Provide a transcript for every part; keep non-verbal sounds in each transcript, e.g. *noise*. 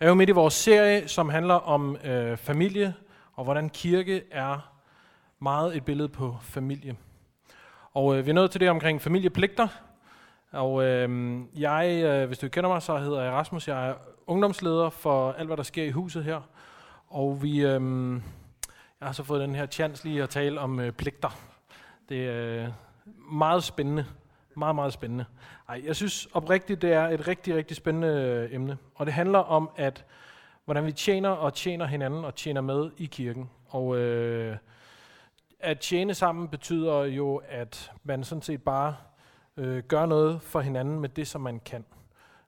er jo midt i vores serie, som handler om øh, familie, og hvordan kirke er meget et billede på familie. Og øh, vi er nået til det omkring familiepligter. Og øh, jeg, øh, hvis du kender mig, så hedder jeg Rasmus. Jeg er ungdomsleder for alt, hvad der sker i huset her. Og vi, øh, jeg har så fået den her chance lige at tale om øh, pligter. Det er øh, meget spændende. Meget, meget spændende. Ej, jeg synes oprigtigt, det er et rigtig, rigtig spændende øh, emne. Og det handler om, at hvordan vi tjener og tjener hinanden og tjener med i kirken. Og øh, at tjene sammen betyder jo, at man sådan set bare øh, gør noget for hinanden med det, som man kan.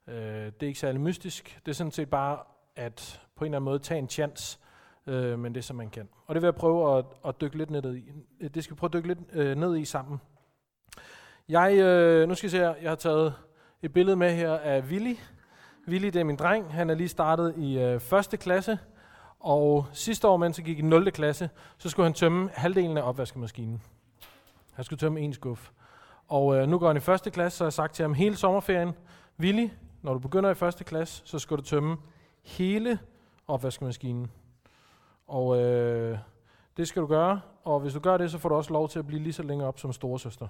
Øh, det er ikke særlig mystisk. Det er sådan set bare at på en eller anden måde tage en chance øh, med det, som man kan. Og det vil jeg prøve at, at dykke lidt ned i. Det skal vi prøve at dykke lidt øh, ned i sammen. Jeg, øh, nu skal I se her, jeg har taget et billede med her af Willy. Willy, det er min dreng. Han er lige startet i øh, første klasse. Og sidste år, mens han gik i 0. klasse, så skulle han tømme halvdelen af opvaskemaskinen. Han skulle tømme en skuff. Og øh, nu går han i første klasse, så har jeg sagt til ham hele sommerferien, Willy, når du begynder i første klasse, så skal du tømme hele opvaskemaskinen. Og øh, det skal du gøre, og hvis du gør det, så får du også lov til at blive lige så længe op som storesøster.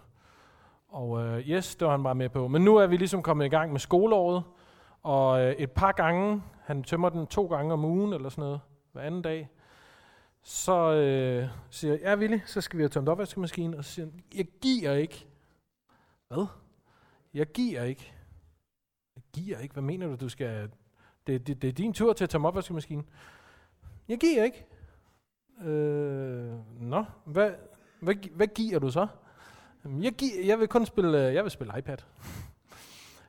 Og øh, yes, det var han bare med på. Men nu er vi ligesom kommet i gang med skoleåret, og øh, et par gange, han tømmer den to gange om ugen eller sådan noget, hver anden dag, så øh, siger jeg, ja Willy, så skal vi have tømt opvaskemaskinen, og så siger han, jeg giver ikke. Hvad? Jeg giver ikke. Jeg giver ikke? Hvad mener du, du skal... Det, det, det er din tur til at tømme opvaskemaskinen. Jeg giver ikke. Øh, nå, hvad, hvad, hvad giver du så? Jeg, gi- jeg vil kun spille, øh, jeg vil spille iPad. *laughs*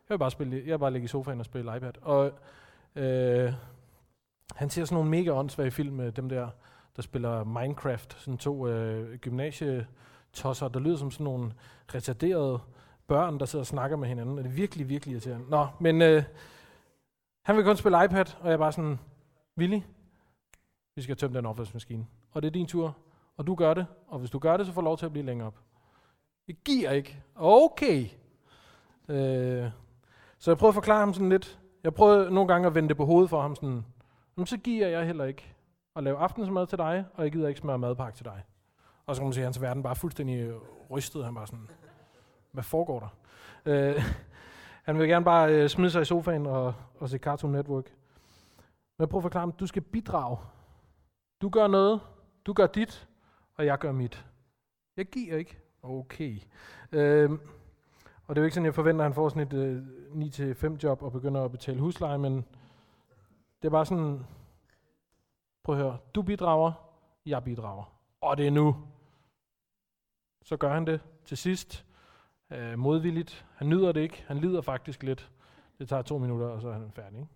Jeg vil bare, spille, jeg vil bare ligge i sofaen og spille iPad. Og øh, han ser sådan nogle mega åndssvage film med dem der, der spiller Minecraft. Sådan to øh, gymnasietosser, der lyder som sådan nogle retarderede børn, der sidder og snakker med hinanden. Og det er virkelig, virkelig irriterende. Nå, men øh, han vil kun spille iPad, og jeg er bare sådan, Willy, vi skal tømme den opvaskemaskine. Og det er din tur, og du gør det. Og hvis du gør det, så får du lov til at blive længere op. Jeg giver ikke. Okay. Øh, så jeg prøvede at forklare ham sådan lidt. Jeg prøvede nogle gange at vende det på hovedet for ham sådan, men så giver jeg heller ikke at lave aftensmad til dig, og jeg gider ikke smøre madpakke til dig. Og så kan man se, at hans verden bare fuldstændig rystet. Han bare sådan, hvad foregår der? Øh, *laughs* han vil gerne bare øh, smide sig i sofaen og, og se Cartoon Network. Men prøv at forklare ham, du skal bidrage. Du gør noget, du gør dit, og jeg gør mit. Jeg giver ikke. Okay. Øhm, og det er jo ikke sådan, jeg forventer, at han får sådan et øh, 9-5 job og begynder at betale husleje, men det er bare sådan, prøv at høre, du bidrager, jeg bidrager. Og det er nu. Så gør han det til sidst, øh, modvilligt. Han nyder det ikke, han lider faktisk lidt. Det tager to minutter, og så er han færdig. Ikke?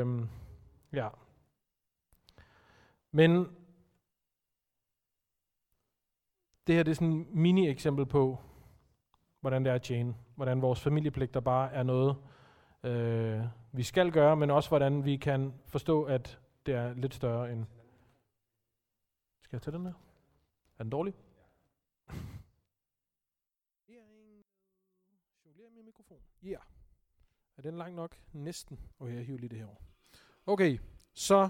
Øhm, ja. Men det her det er sådan et mini-eksempel på, hvordan det er at tjene. Hvordan vores familiepligter bare er noget, øh, vi skal gøre, men også hvordan vi kan forstå, at det er lidt større end... Skal jeg tage den her? Er den dårlig? Mikrofon. Ja. Yeah. Er den lang nok? Næsten. Okay, jeg hiver lige det her over. Okay, så...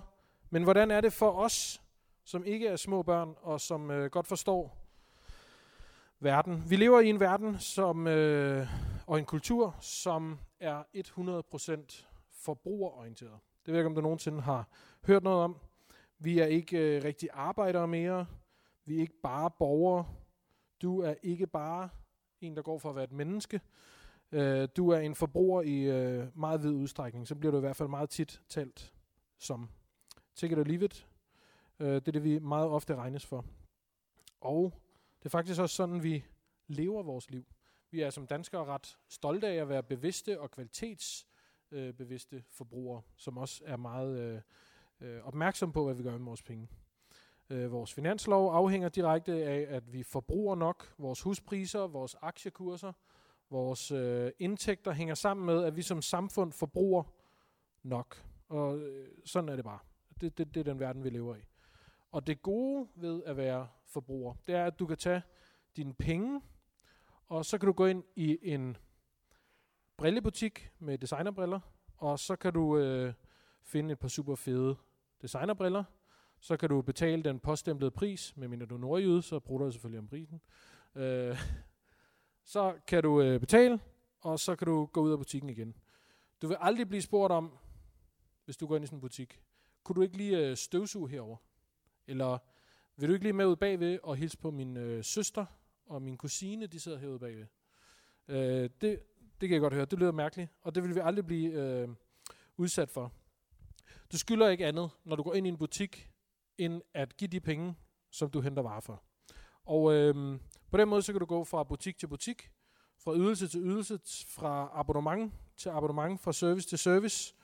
Men hvordan er det for os, som ikke er små børn, og som øh, godt forstår verden? Vi lever i en verden, som... Øh, og en kultur, som er 100% forbrugerorienteret. Det ved jeg ikke, om du nogensinde har hørt noget om. Vi er ikke øh, rigtig arbejdere mere. Vi er ikke bare borgere. Du er ikke bare en, der går for at være et menneske. Øh, du er en forbruger i øh, meget vid udstrækning. Så bliver du i hvert fald meget tit talt som. Take it or leave it. Øh, det er det, vi meget ofte regnes for. Og det er faktisk også sådan, vi lever vores liv. Vi er som danskere ret stolte af at være bevidste og kvalitetsbevidste øh, forbrugere, som også er meget øh, øh, opmærksom på, hvad vi gør med vores penge. Øh, vores finanslov afhænger direkte af, at vi forbruger nok. Vores huspriser, vores aktiekurser, vores øh, indtægter hænger sammen med, at vi som samfund forbruger nok. Og øh, sådan er det bare. Det, det, det er den verden, vi lever i. Og det gode ved at være forbruger, det er, at du kan tage dine penge, og så kan du gå ind i en brillebutik med designerbriller, og så kan du øh, finde et par super fede designerbriller. Så kan du betale den poststemplede pris, medmindre du er nordjyde, så bruger du selvfølgelig om prisen. Øh, *laughs* så kan du øh, betale, og så kan du gå ud af butikken igen. Du vil aldrig blive spurgt om, hvis du går ind i sådan en butik, kunne du ikke lige øh, støvsuge herover? Eller vil du ikke lige med ud bagved og hilse på min øh, søster og min kusine, de sidder herude bagved? Øh, det, det kan jeg godt høre. Det lyder mærkeligt, og det vil vi aldrig blive øh, udsat for. Du skylder ikke andet, når du går ind i en butik, end at give de penge, som du henter varer for. Og øh, på den måde, så kan du gå fra butik til butik, fra ydelse til ydelse, fra abonnement til abonnement, fra service til service.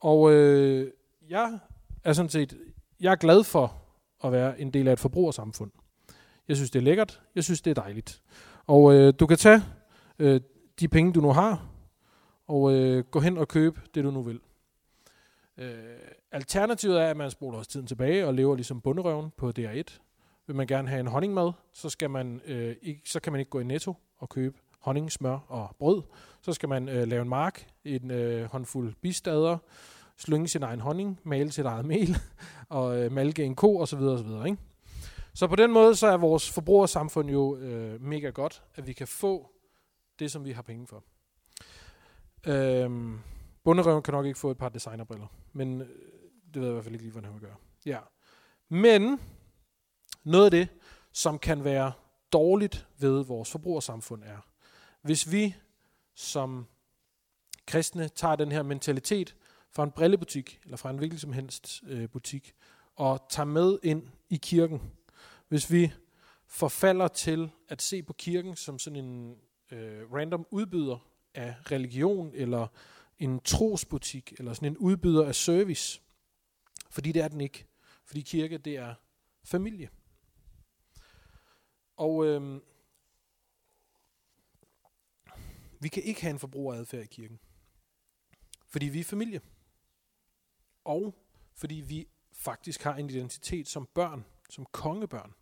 Og øh, jeg er sådan set, jeg er glad for at være en del af et forbrugersamfund. Jeg synes, det er lækkert. Jeg synes, det er dejligt. Og øh, du kan tage øh, de penge, du nu har, og øh, gå hen og købe det, du nu vil. Øh, alternativet er, at man spoler også tiden tilbage og lever ligesom bunderøven på DR1. Vil man gerne have en honningmad, så, skal man, øh, ikke, så kan man ikke gå i Netto og købe honning, smør og brød. Så skal man øh, lave en mark, en øh, håndfuld bistader, slynge sin egen honning, male sit eget mel, *laughs* og øh, malke en ko osv. osv. Ikke? Så på den måde så er vores forbrugersamfund jo øh, mega godt, at vi kan få det, som vi har penge for. Øhm, bunderøven kan nok ikke få et par designerbriller, men øh, det ved jeg i hvert fald ikke lige, hvordan han vil gøre. Ja. Men noget af det, som kan være dårligt ved vores forbrugersamfund er, hvis vi som kristne tager den her mentalitet fra en brillebutik, eller fra en hvilken som helst øh, butik, og tager med ind i kirken. Hvis vi forfalder til at se på kirken som sådan en øh, random udbyder af religion, eller en trosbutik, eller sådan en udbyder af service. Fordi det er den ikke. Fordi kirke, det er familie. Og øh, vi kan ikke have en forbrugeradfærd i kirken. Fordi vi er familie. Og fordi vi faktisk har en identitet som børn, som kongebørn.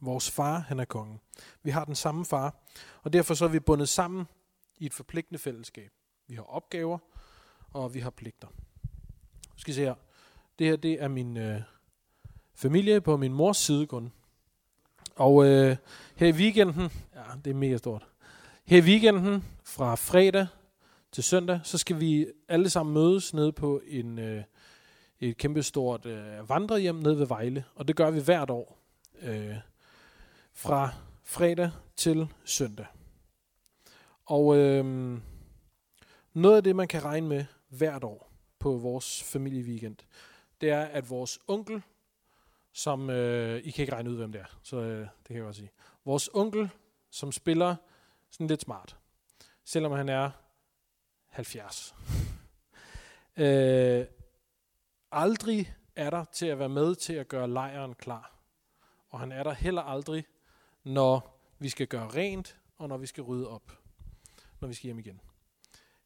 Vores far, han er kongen. Vi har den samme far, og derfor så er vi bundet sammen i et forpligtende fællesskab. Vi har opgaver, og vi har pligter. Nu skal I se her. Det her, det er min øh, familie på min mors side kun. Og øh, her i weekenden, ja, det er mega stort. Her i weekenden, fra fredag til søndag, så skal vi alle sammen mødes nede på en, øh, et kæmpestort øh, vandrehjem nede ved Vejle. Og det gør vi hvert år. Øh, fra fredag til søndag. Og øh, noget af det, man kan regne med hvert år på vores familieweekend, det er, at vores onkel, som, øh, I kan ikke regne ud, hvem det er, så øh, det kan jeg godt sige. Vores onkel, som spiller sådan lidt smart, selvom han er 70. øh, aldrig er der til at være med til at gøre lejren klar. Og han er der heller aldrig, når vi skal gøre rent, og når vi skal rydde op, når vi skal hjem igen.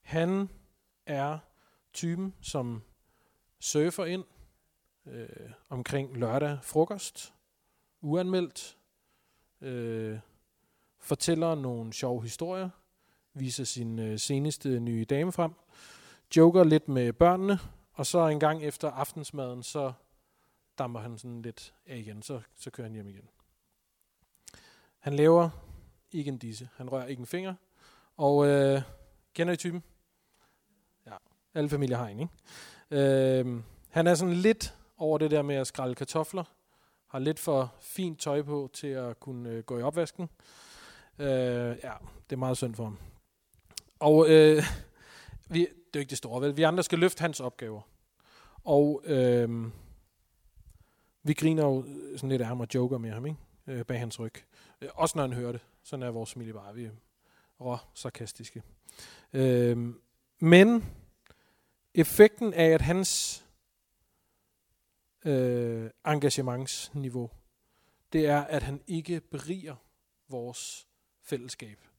Han er typen, som surfer ind øh, omkring lørdag frokost, uanmeldt, øh, fortæller nogle sjove historier, viser sin øh, seneste nye dame frem, joker lidt med børnene, og så en gang efter aftensmaden, så damper han sådan lidt af igen, så, så kører han hjem igen. Han laver ikke en disse, han rører ikke en finger, og øh, kender I typen? Ja, alle familier har en, ikke? Øh, han er sådan lidt over det der med at skrælle kartofler, har lidt for fint tøj på til at kunne øh, gå i opvasken. Øh, ja, det er meget synd for ham. Og øh, vi, det er jo ikke det store, vel? Vi andre skal løfte hans opgaver. Og øh, vi griner jo sådan lidt af ham og joker med ham, ikke? Øh, bag hans ryg. Øh, også når han hører det. Sådan er vores familie bare. Vi er rå sarkastiske. Øh, men effekten af, at hans øh, engagementsniveau, det er, at han ikke beriger vores fællesskab.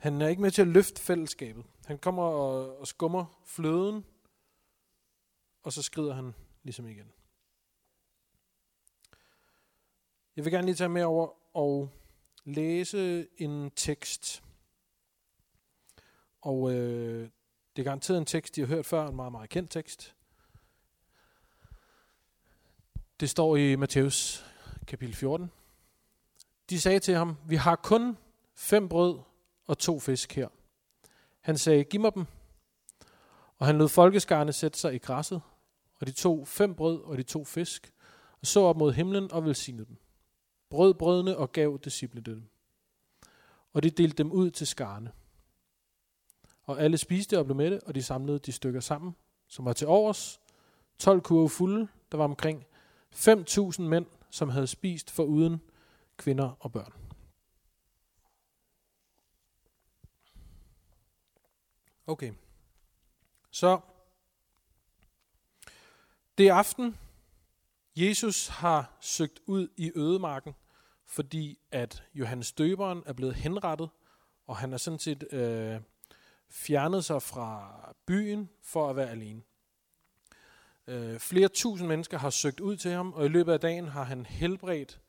Han er ikke med til at løfte fællesskabet. Han kommer og, og skummer fløden, og så skrider han ligesom igen. Jeg vil gerne lige tage med over og læse en tekst. Og øh, det er garanteret en tekst, I har hørt før, en meget, meget kendt tekst. Det står i Matthæus kapitel 14. De sagde til ham, vi har kun fem brød og to fisk her. Han sagde, giv mig dem. Og han lod folkeskarne sætte sig i græsset, og de tog fem brød og de to fisk, og så op mod himlen og velsignede dem. Brød brødene og gav disciplene dem. Og de delte dem ud til skarne. Og alle spiste og blev mætte, og de samlede de stykker sammen, som var til overs. 12 kurve fulde, der var omkring 5.000 mænd, som havde spist for uden kvinder og børn. Okay. Så det er aften. Jesus har søgt ud i ødemarken, fordi at Johannes Døberen er blevet henrettet, og han er sådan set øh, fjernet sig fra byen for at være alene. Øh, flere tusind mennesker har søgt ud til ham, og i løbet af dagen har han helbredt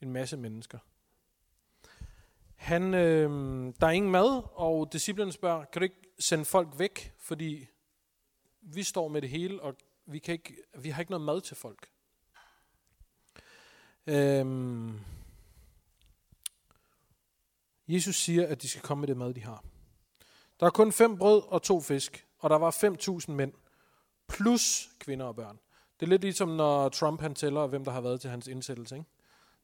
en masse mennesker. Han, øh, der er ingen mad, og disciplinen spørger, kan du ikke sende folk væk, fordi vi står med det hele, og vi, kan ikke, vi har ikke noget mad til folk. Øhm, Jesus siger, at de skal komme med det mad, de har. Der er kun fem brød og to fisk, og der var 5.000 mænd, plus kvinder og børn. Det er lidt ligesom, når Trump han tæller, hvem der har været til hans indsættelse. Ikke?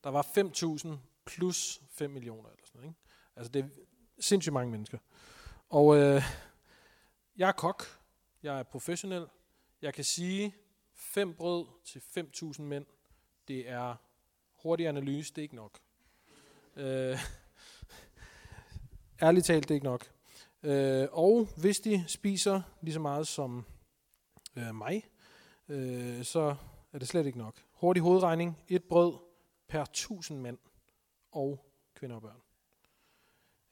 Der var 5.000 plus 5 millioner. Eller sådan noget, ikke? Altså det er sindssygt mange mennesker. Og øh, jeg er kok, jeg er professionel, jeg kan sige, fem brød til 5.000 mænd, det er hurtig analyse, det er ikke nok. Øh, *laughs* ærligt talt, det er ikke nok. Øh, og hvis de spiser lige så meget som øh, mig, øh, så er det slet ikke nok. Hurtig hovedregning, et brød per 1000 mænd og kvinder og børn.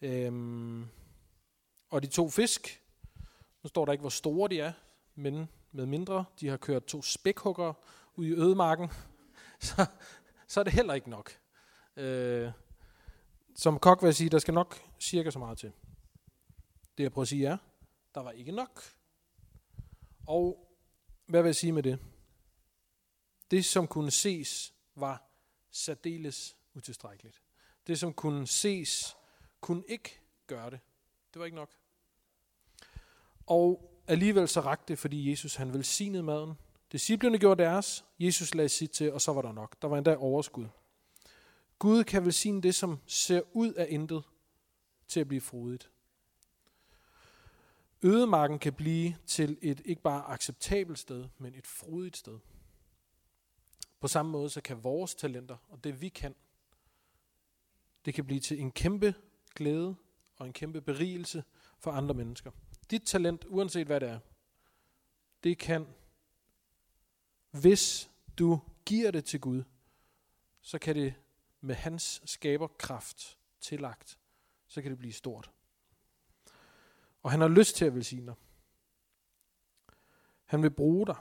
Øhm, og de to fisk, nu står der ikke, hvor store de er, men med mindre de har kørt to spækhugger ud i ødemarken, *laughs* så, så er det heller ikke nok. Øh, som kok vil jeg sige, der skal nok cirka så meget til. Det jeg prøver at sige er, der var ikke nok. Og hvad vil jeg sige med det? Det som kunne ses var særdeles utilstrækkeligt. Det som kunne ses, kunne ikke gøre det. Det var ikke nok. Og alligevel så rakte det, fordi Jesus han velsignede maden. Disciplerne gjorde deres, Jesus lagde sit til, og så var der nok. Der var endda overskud. Gud kan velsigne det, som ser ud af intet, til at blive frodigt. Ødemarken kan blive til et ikke bare acceptabelt sted, men et frodigt sted. På samme måde så kan vores talenter, og det vi kan, det kan blive til en kæmpe glæde og en kæmpe berigelse for andre mennesker. Dit talent, uanset hvad det er, det kan, hvis du giver det til Gud, så kan det med hans skaberkraft tillagt, så kan det blive stort. Og han har lyst til at velsigne dig. Han vil bruge dig.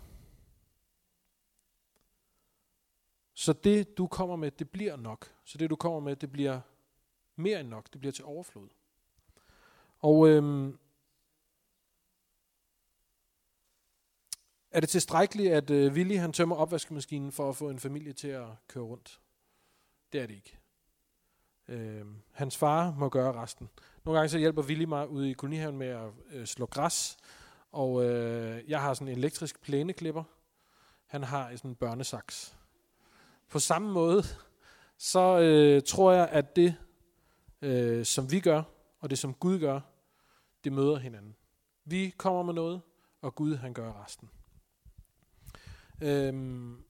Så det, du kommer med, det bliver nok. Så det, du kommer med, det bliver mere end nok. Det bliver til overflod. Og øhm, er det tilstrækkeligt, at øh, Willy han tømmer opvaskemaskinen for at få en familie til at køre rundt? Det er det ikke. Øh, hans far må gøre resten. Nogle gange så hjælper Willy mig ude i kolonihaven med at øh, slå græs, og øh, jeg har sådan en elektrisk plæneklipper. Han har sådan en børnesaks. På samme måde, så øh, tror jeg, at det, øh, som vi gør, og det som Gud gør, det møder hinanden. Vi kommer med noget, og Gud han gør resten. Øhm,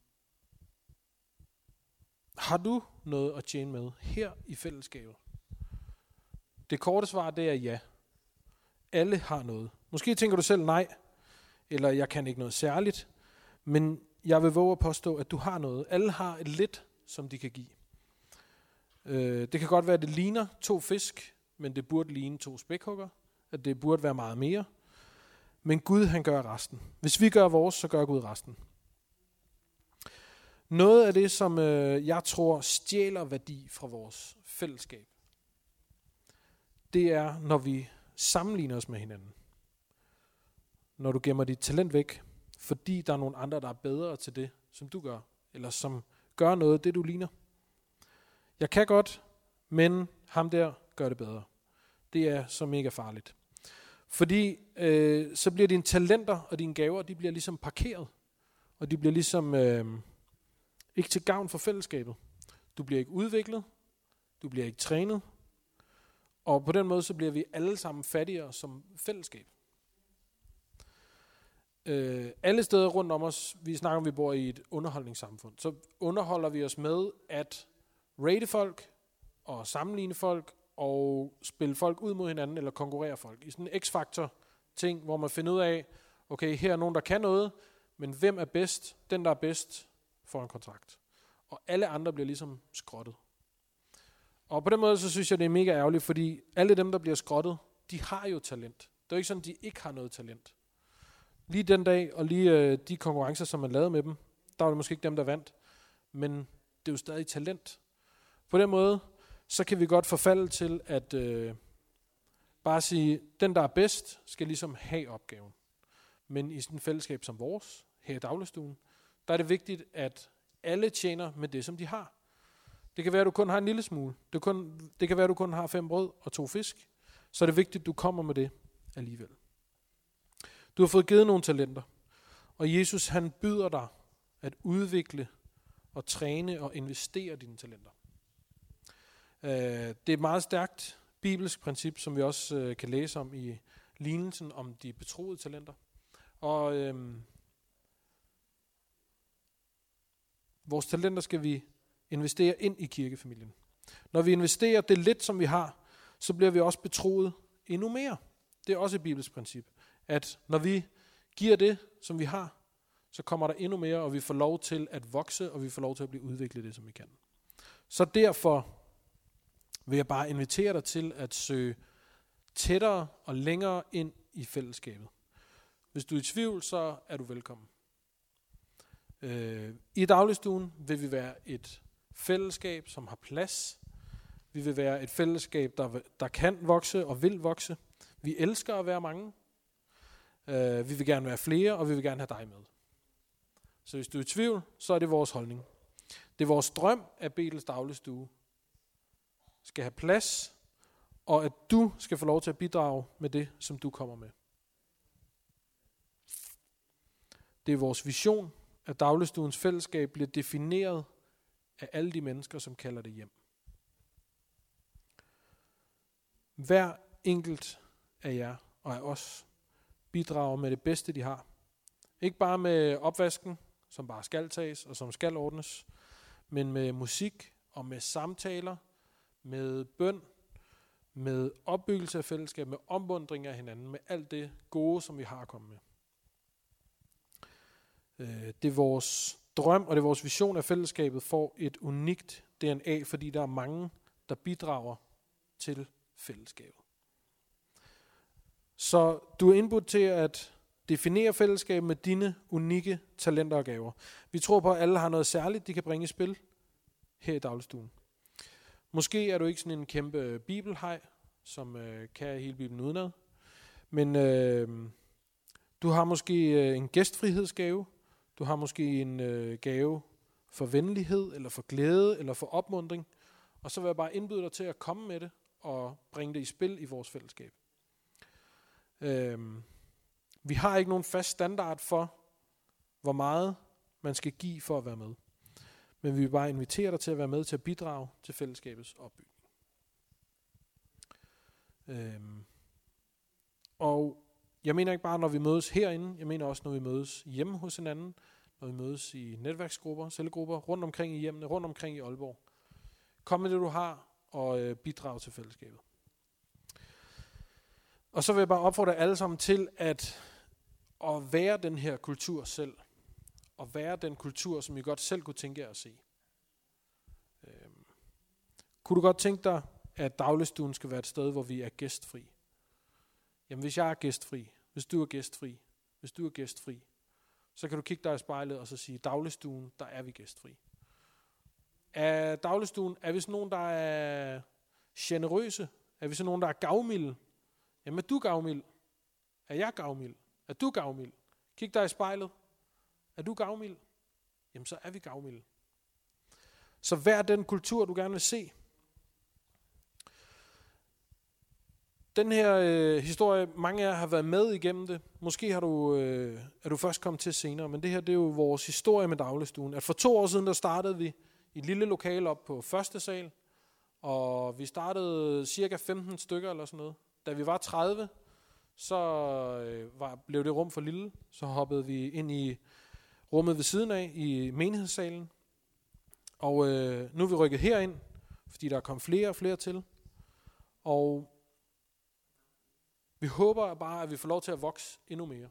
har du noget at tjene med her i fællesskabet? Det korte svar det er ja. Alle har noget. Måske tænker du selv nej, eller jeg kan ikke noget særligt, men jeg vil våge at påstå, at du har noget. Alle har et lidt, som de kan give. Øh, det kan godt være, at det ligner to fisk, men det burde ligne to spækhugger. At det burde være meget mere. Men Gud, han gør resten. Hvis vi gør vores, så gør Gud resten. Noget af det, som øh, jeg tror stjæler værdi fra vores fællesskab, det er, når vi sammenligner os med hinanden. Når du gemmer dit talent væk, fordi der er nogle andre, der er bedre til det, som du gør, eller som gør noget, det du ligner. Jeg kan godt, men ham der gør det bedre. Det er så mega farligt. Fordi øh, så bliver dine talenter og dine gaver, de bliver ligesom parkeret. Og de bliver ligesom øh, ikke til gavn for fællesskabet. Du bliver ikke udviklet. Du bliver ikke trænet. Og på den måde, så bliver vi alle sammen fattigere som fællesskab. Øh, alle steder rundt om os, vi snakker om, vi bor i et underholdningssamfund, så underholder vi os med at rate folk og sammenligne folk og spille folk ud mod hinanden eller konkurrere folk. I sådan en x-faktor ting, hvor man finder ud af, okay, her er nogen, der kan noget, men hvem er bedst? Den, der er bedst, får en kontrakt. Og alle andre bliver ligesom skrottet. Og på den måde, så synes jeg, det er mega ærgerligt, fordi alle dem, der bliver skrottet, de har jo talent. Det er jo ikke sådan, de ikke har noget talent. Lige den dag, og lige øh, de konkurrencer, som man lavede med dem, der var det måske ikke dem, der vandt. Men det er jo stadig talent. På den måde, så kan vi godt forfalde til at øh, bare sige, den der er bedst, skal ligesom have opgaven. Men i sådan et fællesskab som vores, her i dagligstuen, der er det vigtigt, at alle tjener med det, som de har. Det kan være, at du kun har en lille smule. Det, kun, det kan være, at du kun har fem brød og to fisk. Så er det vigtigt, at du kommer med det alligevel. Du har fået givet nogle talenter. Og Jesus han byder dig at udvikle og træne og investere dine talenter. Øh, det er et meget stærkt bibelsk princip, som vi også øh, kan læse om i lignelsen om de betroede talenter. Og øhm, vores talenter skal vi investere ind i kirkefamilien. Når vi investerer det lidt, som vi har, så bliver vi også betroet endnu mere. Det er også et bibelsk princip, at når vi giver det, som vi har, så kommer der endnu mere, og vi får lov til at vokse, og vi får lov til at blive udviklet det, som vi kan. Så derfor vil jeg bare invitere dig til at søge tættere og længere ind i fællesskabet. Hvis du er i tvivl, så er du velkommen. Øh, I dagligstuen vil vi være et fællesskab, som har plads. Vi vil være et fællesskab, der, der kan vokse og vil vokse. Vi elsker at være mange. Øh, vi vil gerne være flere, og vi vil gerne have dig med. Så hvis du er i tvivl, så er det vores holdning. Det er vores drøm, at Betels dagligstue skal have plads, og at du skal få lov til at bidrage med det, som du kommer med. Det er vores vision, at dagligstuens fællesskab bliver defineret af alle de mennesker, som kalder det hjem. Hver enkelt af jer og af os bidrager med det bedste, de har. Ikke bare med opvasken, som bare skal tages og som skal ordnes, men med musik og med samtaler, med bøn, med opbyggelse af fællesskab, med ombundring af hinanden, med alt det gode, som vi har at komme med. Øh, det er vores drøm, og det er vores vision, at fællesskabet får et unikt DNA, fordi der er mange, der bidrager til fællesskabet. Så du er indbudt til at definere fællesskabet med dine unikke talenter og gaver. Vi tror på, at alle har noget særligt, de kan bringe i spil her i dagligstuen. Måske er du ikke sådan en kæmpe bibelhej, som øh, kan hele Bibelen udenad. Men øh, du har måske øh, en gæstfrihedsgave. Du har måske en øh, gave for venlighed, eller for glæde, eller for opmundring. Og så vil jeg bare indbyde dig til at komme med det, og bringe det i spil i vores fællesskab. Øhm, vi har ikke nogen fast standard for, hvor meget man skal give for at være med men vi vil bare invitere dig til at være med til at bidrage til fællesskabets opbygning. Øhm. Og jeg mener ikke bare, når vi mødes herinde, jeg mener også, når vi mødes hjemme hos hinanden, når vi mødes i netværksgrupper, cellegrupper, rundt omkring i hjemmene, rundt omkring i Aalborg. Kom med det, du har, og øh, bidrag til fællesskabet. Og så vil jeg bare opfordre alle sammen til at, at være den her kultur selv at være den kultur, som I godt selv kunne tænke jer at se. Øhm. Kunne du godt tænke dig, at dagligstuen skal være et sted, hvor vi er gæstfri? Jamen hvis jeg er gæstfri, hvis du er gæstfri, hvis du er gæstfri, så kan du kigge dig i spejlet og så sige, dagligstuen, der er vi gæstfri. Er dagligstuen, er vi sådan nogen, der er generøse? Er vi sådan nogen, der er gavmilde? Jamen er du gavmild? Er jeg gavmild? Er du gavmild? Kig dig i spejlet. Er du gavmild? Jamen så er vi gavmilde. Så vær den kultur, du gerne vil se. Den her øh, historie, mange af jer har været med igennem det. Måske har du, øh, er du først kommet til senere, men det her det er jo vores historie med dagligstuen. At for to år siden, der startede vi i et lille lokale op på første sal, og vi startede cirka 15 stykker eller sådan noget. Da vi var 30, så øh, var, blev det rum for lille. Så hoppede vi ind i rummet ved siden af, i menighedssalen. Og øh, nu er vi rykket herind, fordi der er kommet flere og flere til. Og vi håber bare, at vi får lov til at vokse endnu mere.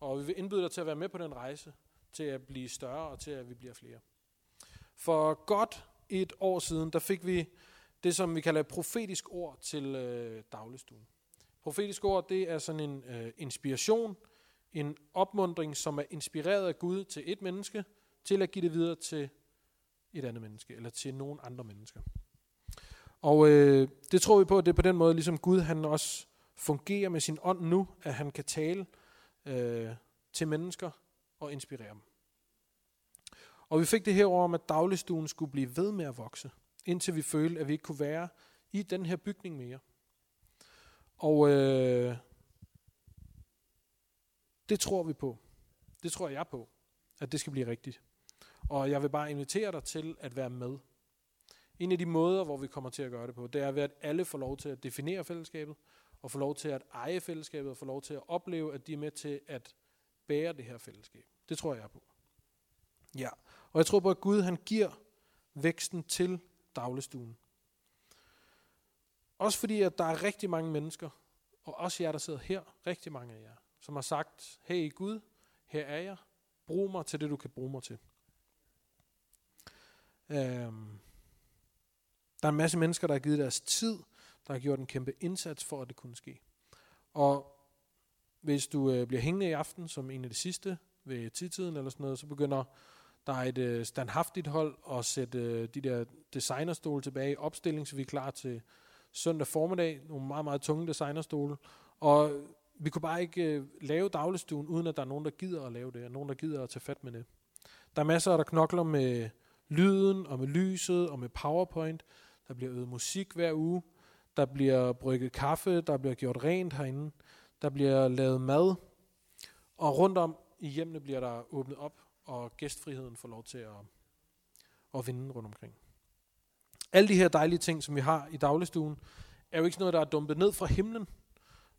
Og vi vil indbyde dig til at være med på den rejse, til at blive større og til at vi bliver flere. For godt et år siden, der fik vi det, som vi kalder et profetisk ord til øh, dagligstuen. Profetisk ord, det er sådan en øh, inspiration, en opmundring, som er inspireret af Gud til et menneske, til at give det videre til et andet menneske, eller til nogen andre mennesker. Og øh, det tror vi på, at det er på den måde, ligesom Gud han også fungerer med sin ånd nu, at han kan tale øh, til mennesker og inspirere dem. Og vi fik det her over om, at dagligstuen skulle blive ved med at vokse, indtil vi følte, at vi ikke kunne være i den her bygning mere. Og øh, det tror vi på. Det tror jeg på, at det skal blive rigtigt. Og jeg vil bare invitere dig til at være med. En af de måder, hvor vi kommer til at gøre det på, det er ved, at alle får lov til at definere fællesskabet, og får lov til at eje fællesskabet, og får lov til at opleve, at de er med til at bære det her fællesskab. Det tror jeg på. Ja, og jeg tror på, at Gud han giver væksten til dagligstuen. Også fordi, at der er rigtig mange mennesker, og også jer, der sidder her, rigtig mange af jer, som har sagt, hey Gud, her er jeg, brug mig til det, du kan bruge mig til. Øhm, der er en masse mennesker, der har givet deres tid, der har gjort en kæmpe indsats for, at det kunne ske. Og hvis du øh, bliver hængende i aften, som en af de sidste ved tidtiden eller sådan noget, så begynder der er et øh, standhaftigt hold at sætte øh, de der designerstole tilbage i opstilling, så vi er klar til søndag formiddag. Nogle meget, meget tunge designerstole. Og vi kunne bare ikke øh, lave dagligstuen, uden at der er nogen, der gider at lave det, og nogen, der gider at tage fat med det. Der er masser, der knokler med lyden, og med lyset, og med PowerPoint. Der bliver øvet musik hver uge. Der bliver brygget kaffe, der bliver gjort rent herinde. Der bliver lavet mad. Og rundt om i hjemmene bliver der åbnet op og gæstfriheden får lov til at, at vinde rundt omkring. Alle de her dejlige ting, som vi har i dagligstuen, er jo ikke noget, der er dumpet ned fra himlen.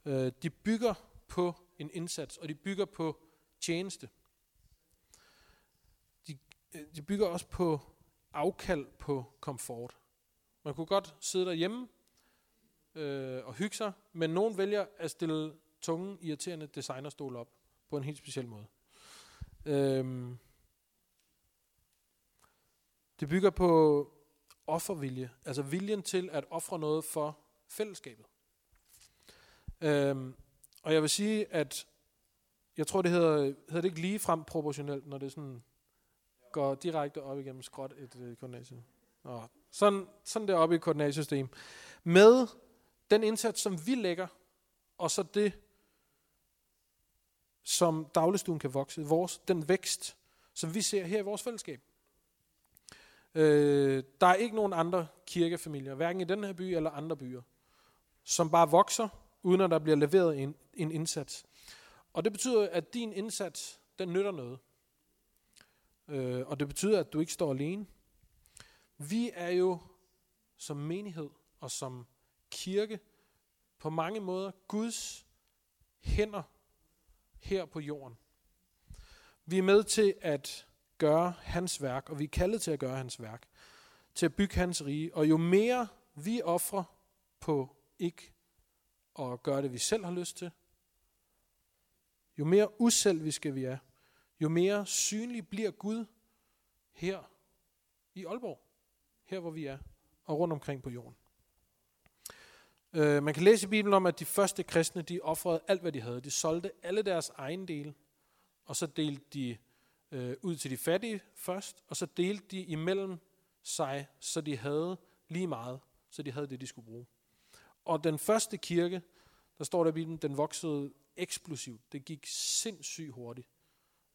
Øh, de bygger på en indsats, og de bygger på tjeneste. De, øh, de bygger også på afkald på komfort. Man kunne godt sidde derhjemme øh, og hygge sig, men nogen vælger at stille tunge, irriterende designerstol op på en helt speciel måde. Øhm, det bygger på offervilje, altså viljen til at ofre noget for fællesskabet. Øhm, og jeg vil sige, at jeg tror, det hedder, hedder det ikke lige frem proportionelt, når det sådan går direkte op igennem skråt et øh, koordinatsystem. Nå, sådan, sådan deroppe i koordinatsystem. Med den indsats, som vi lægger, og så det, som dagligstuen kan vokse, vores, den vækst, som vi ser her i vores fællesskab. Øh, der er ikke nogen andre kirkefamilier, hverken i den her by eller andre byer, som bare vokser, uden at der bliver leveret en, en indsats. Og det betyder, at din indsats, den nytter noget. Øh, og det betyder, at du ikke står alene. Vi er jo som menighed og som kirke på mange måder Guds hænder her på jorden. Vi er med til at gøre hans værk, og vi er kaldet til at gøre hans værk, til at bygge hans rige. Og jo mere vi offrer på ikke at gøre det, vi selv har lyst til, jo mere uselviske vi er, jo mere synlig bliver Gud her i Aalborg, her hvor vi er, og rundt omkring på jorden. Øh, man kan læse i Bibelen om, at de første kristne, de offrede alt, hvad de havde. De solgte alle deres ejendele, og så delte de øh, ud til de fattige først, og så delte de imellem sig, så de havde lige meget, så de havde det, de skulle bruge. Og den første kirke, der står der i Bibelen, den voksede eksplosivt. Det gik sindssygt hurtigt.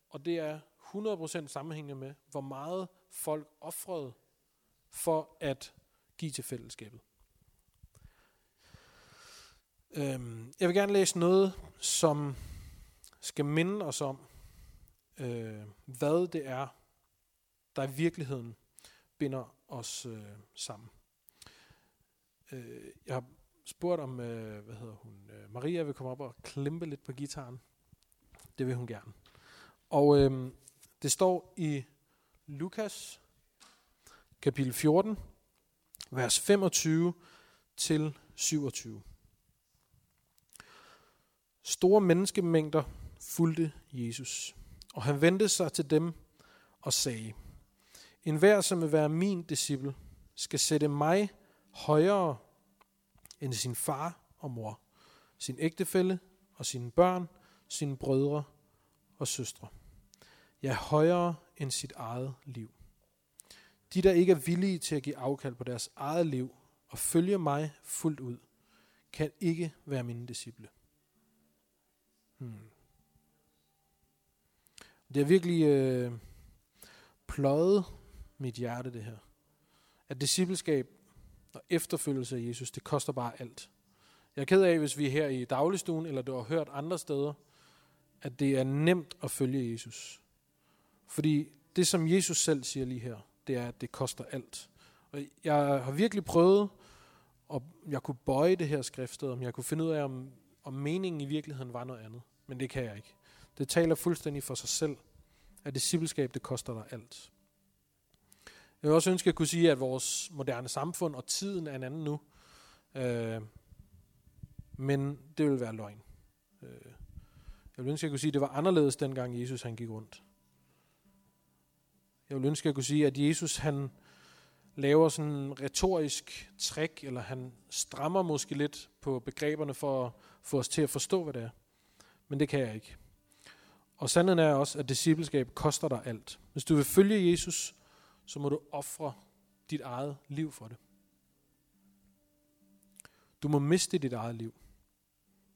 Og det er 100% sammenhængende med, hvor meget folk offrede for at give til fællesskabet. Øhm, jeg vil gerne læse noget, som skal minde os om, øh, hvad det er, der i virkeligheden binder os øh, sammen. Øh, jeg har spurgt om, øh, hvad hedder hun, øh, Maria vil komme op og klempe lidt på gitaren. Det vil hun gerne. Og øh, det står i Lukas kapitel 14, vers 25 til 27. Store menneskemængder fulgte Jesus, og han vendte sig til dem og sagde, En hver, som vil være min disciple, skal sætte mig højere end sin far og mor, sin ægtefælle og sine børn, sine brødre og søstre. Ja, højere end sit eget liv. De, der ikke er villige til at give afkald på deres eget liv og følge mig fuldt ud, kan ikke være mine disciple. Hmm. Det har virkelig øh, pløjet mit hjerte, det her. At discipleskab og efterfølgelse af Jesus, det koster bare alt. Jeg er ked af, hvis vi er her i dagligstuen, eller du har hørt andre steder, at det er nemt at følge Jesus. Fordi det, som Jesus selv siger lige her, det er, at det koster alt. Og jeg har virkelig prøvet, om jeg kunne bøje det her skriftsted, om jeg kunne finde ud af, om, om meningen i virkeligheden var noget andet. Men det kan jeg ikke. Det taler fuldstændig for sig selv, at discipleskab, det koster dig alt. Jeg vil også ønske at kunne sige, at vores moderne samfund og tiden er en anden nu. Øh, men det vil være løgn. Øh, jeg vil ønske, at jeg kunne sige, at det var anderledes dengang Jesus han gik rundt. Jeg vil ønske, at jeg kunne sige, at Jesus han laver sådan en retorisk trick, eller han strammer måske lidt på begreberne for at få os til at forstå, hvad det er. Men det kan jeg ikke. Og sandheden er også, at discipleskab koster dig alt. Hvis du vil følge Jesus, så må du ofre dit eget liv for det. Du må miste dit eget liv.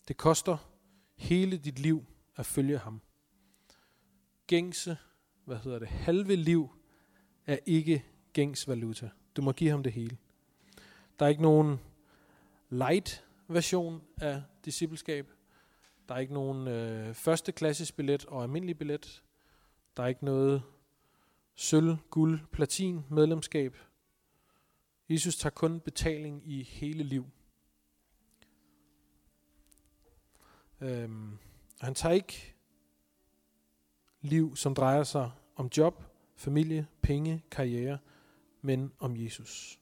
Det koster hele dit liv at følge ham. Gængse, hvad hedder det, halve liv er ikke gængs valuta. Du må give ham det hele. Der er ikke nogen light version af discipleskab. Der er ikke nogen øh, første klasses billet og almindelig billet. Der er ikke noget sølv, guld, platin medlemskab. Jesus tager kun betaling i hele liv. Øhm, han tager ikke liv, som drejer sig om job, familie, penge, karriere, men om Jesus.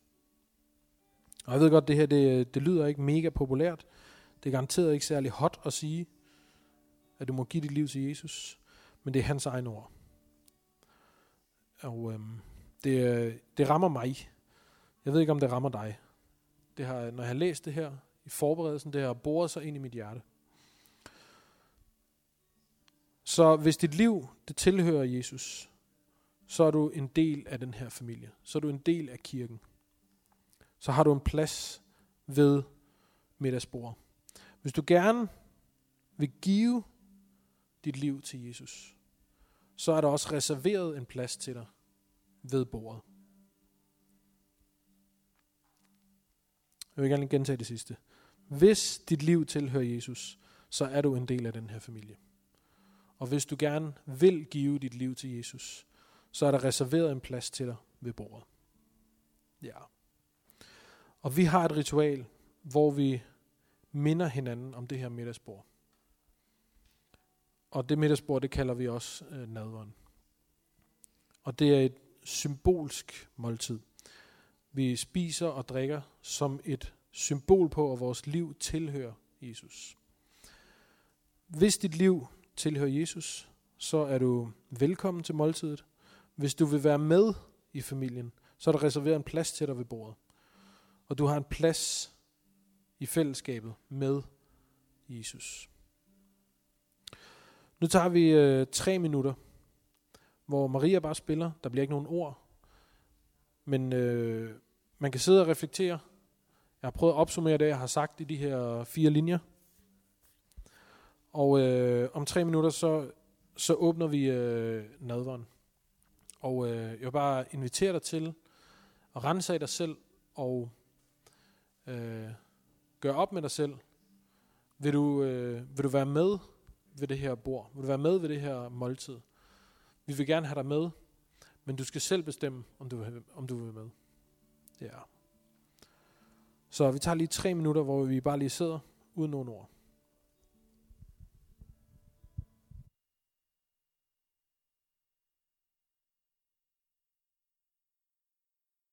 Og jeg ved godt, det her det, det lyder ikke mega populært. Det er garanteret ikke særlig hot at sige, at du må give dit liv til Jesus. Men det er hans egne ord. Og øhm, det, det rammer mig. Jeg ved ikke, om det rammer dig. Det har, når jeg har læst det her i forberedelsen, det har boret sig ind i mit hjerte. Så hvis dit liv, det tilhører Jesus, så er du en del af den her familie. Så er du en del af kirken. Så har du en plads ved middagsbordet. Hvis du gerne vil give dit liv til Jesus, så er der også reserveret en plads til dig ved bordet. Jeg vil gerne gentage det sidste. Hvis dit liv tilhører Jesus, så er du en del af den her familie. Og hvis du gerne vil give dit liv til Jesus, så er der reserveret en plads til dig ved bordet. Ja. Og vi har et ritual, hvor vi minder hinanden om det her middagsbord. Og det middagsbord, det kalder vi også øh, nadveren. Og det er et symbolsk måltid. Vi spiser og drikker som et symbol på, at vores liv tilhører Jesus. Hvis dit liv tilhører Jesus, så er du velkommen til måltidet. Hvis du vil være med i familien, så er der reserveret en plads til dig ved bordet. Og du har en plads i fællesskabet med Jesus. Nu tager vi øh, tre minutter, hvor Maria bare spiller. Der bliver ikke nogen ord. Men øh, man kan sidde og reflektere. Jeg har prøvet at opsummere det, jeg har sagt i de her fire linjer. Og øh, om tre minutter, så, så åbner vi øh, nadveren. Og øh, jeg vil bare invitere dig til at rense af dig selv og øh, gøre op med dig selv. Vil du, øh, vil du være med ved det her bord? Vil du være med ved det her måltid? Vi vil gerne have dig med, men du skal selv bestemme, om du vil, om du vil med. Ja. Så vi tager lige tre minutter, hvor vi bare lige sidder uden nogen ord.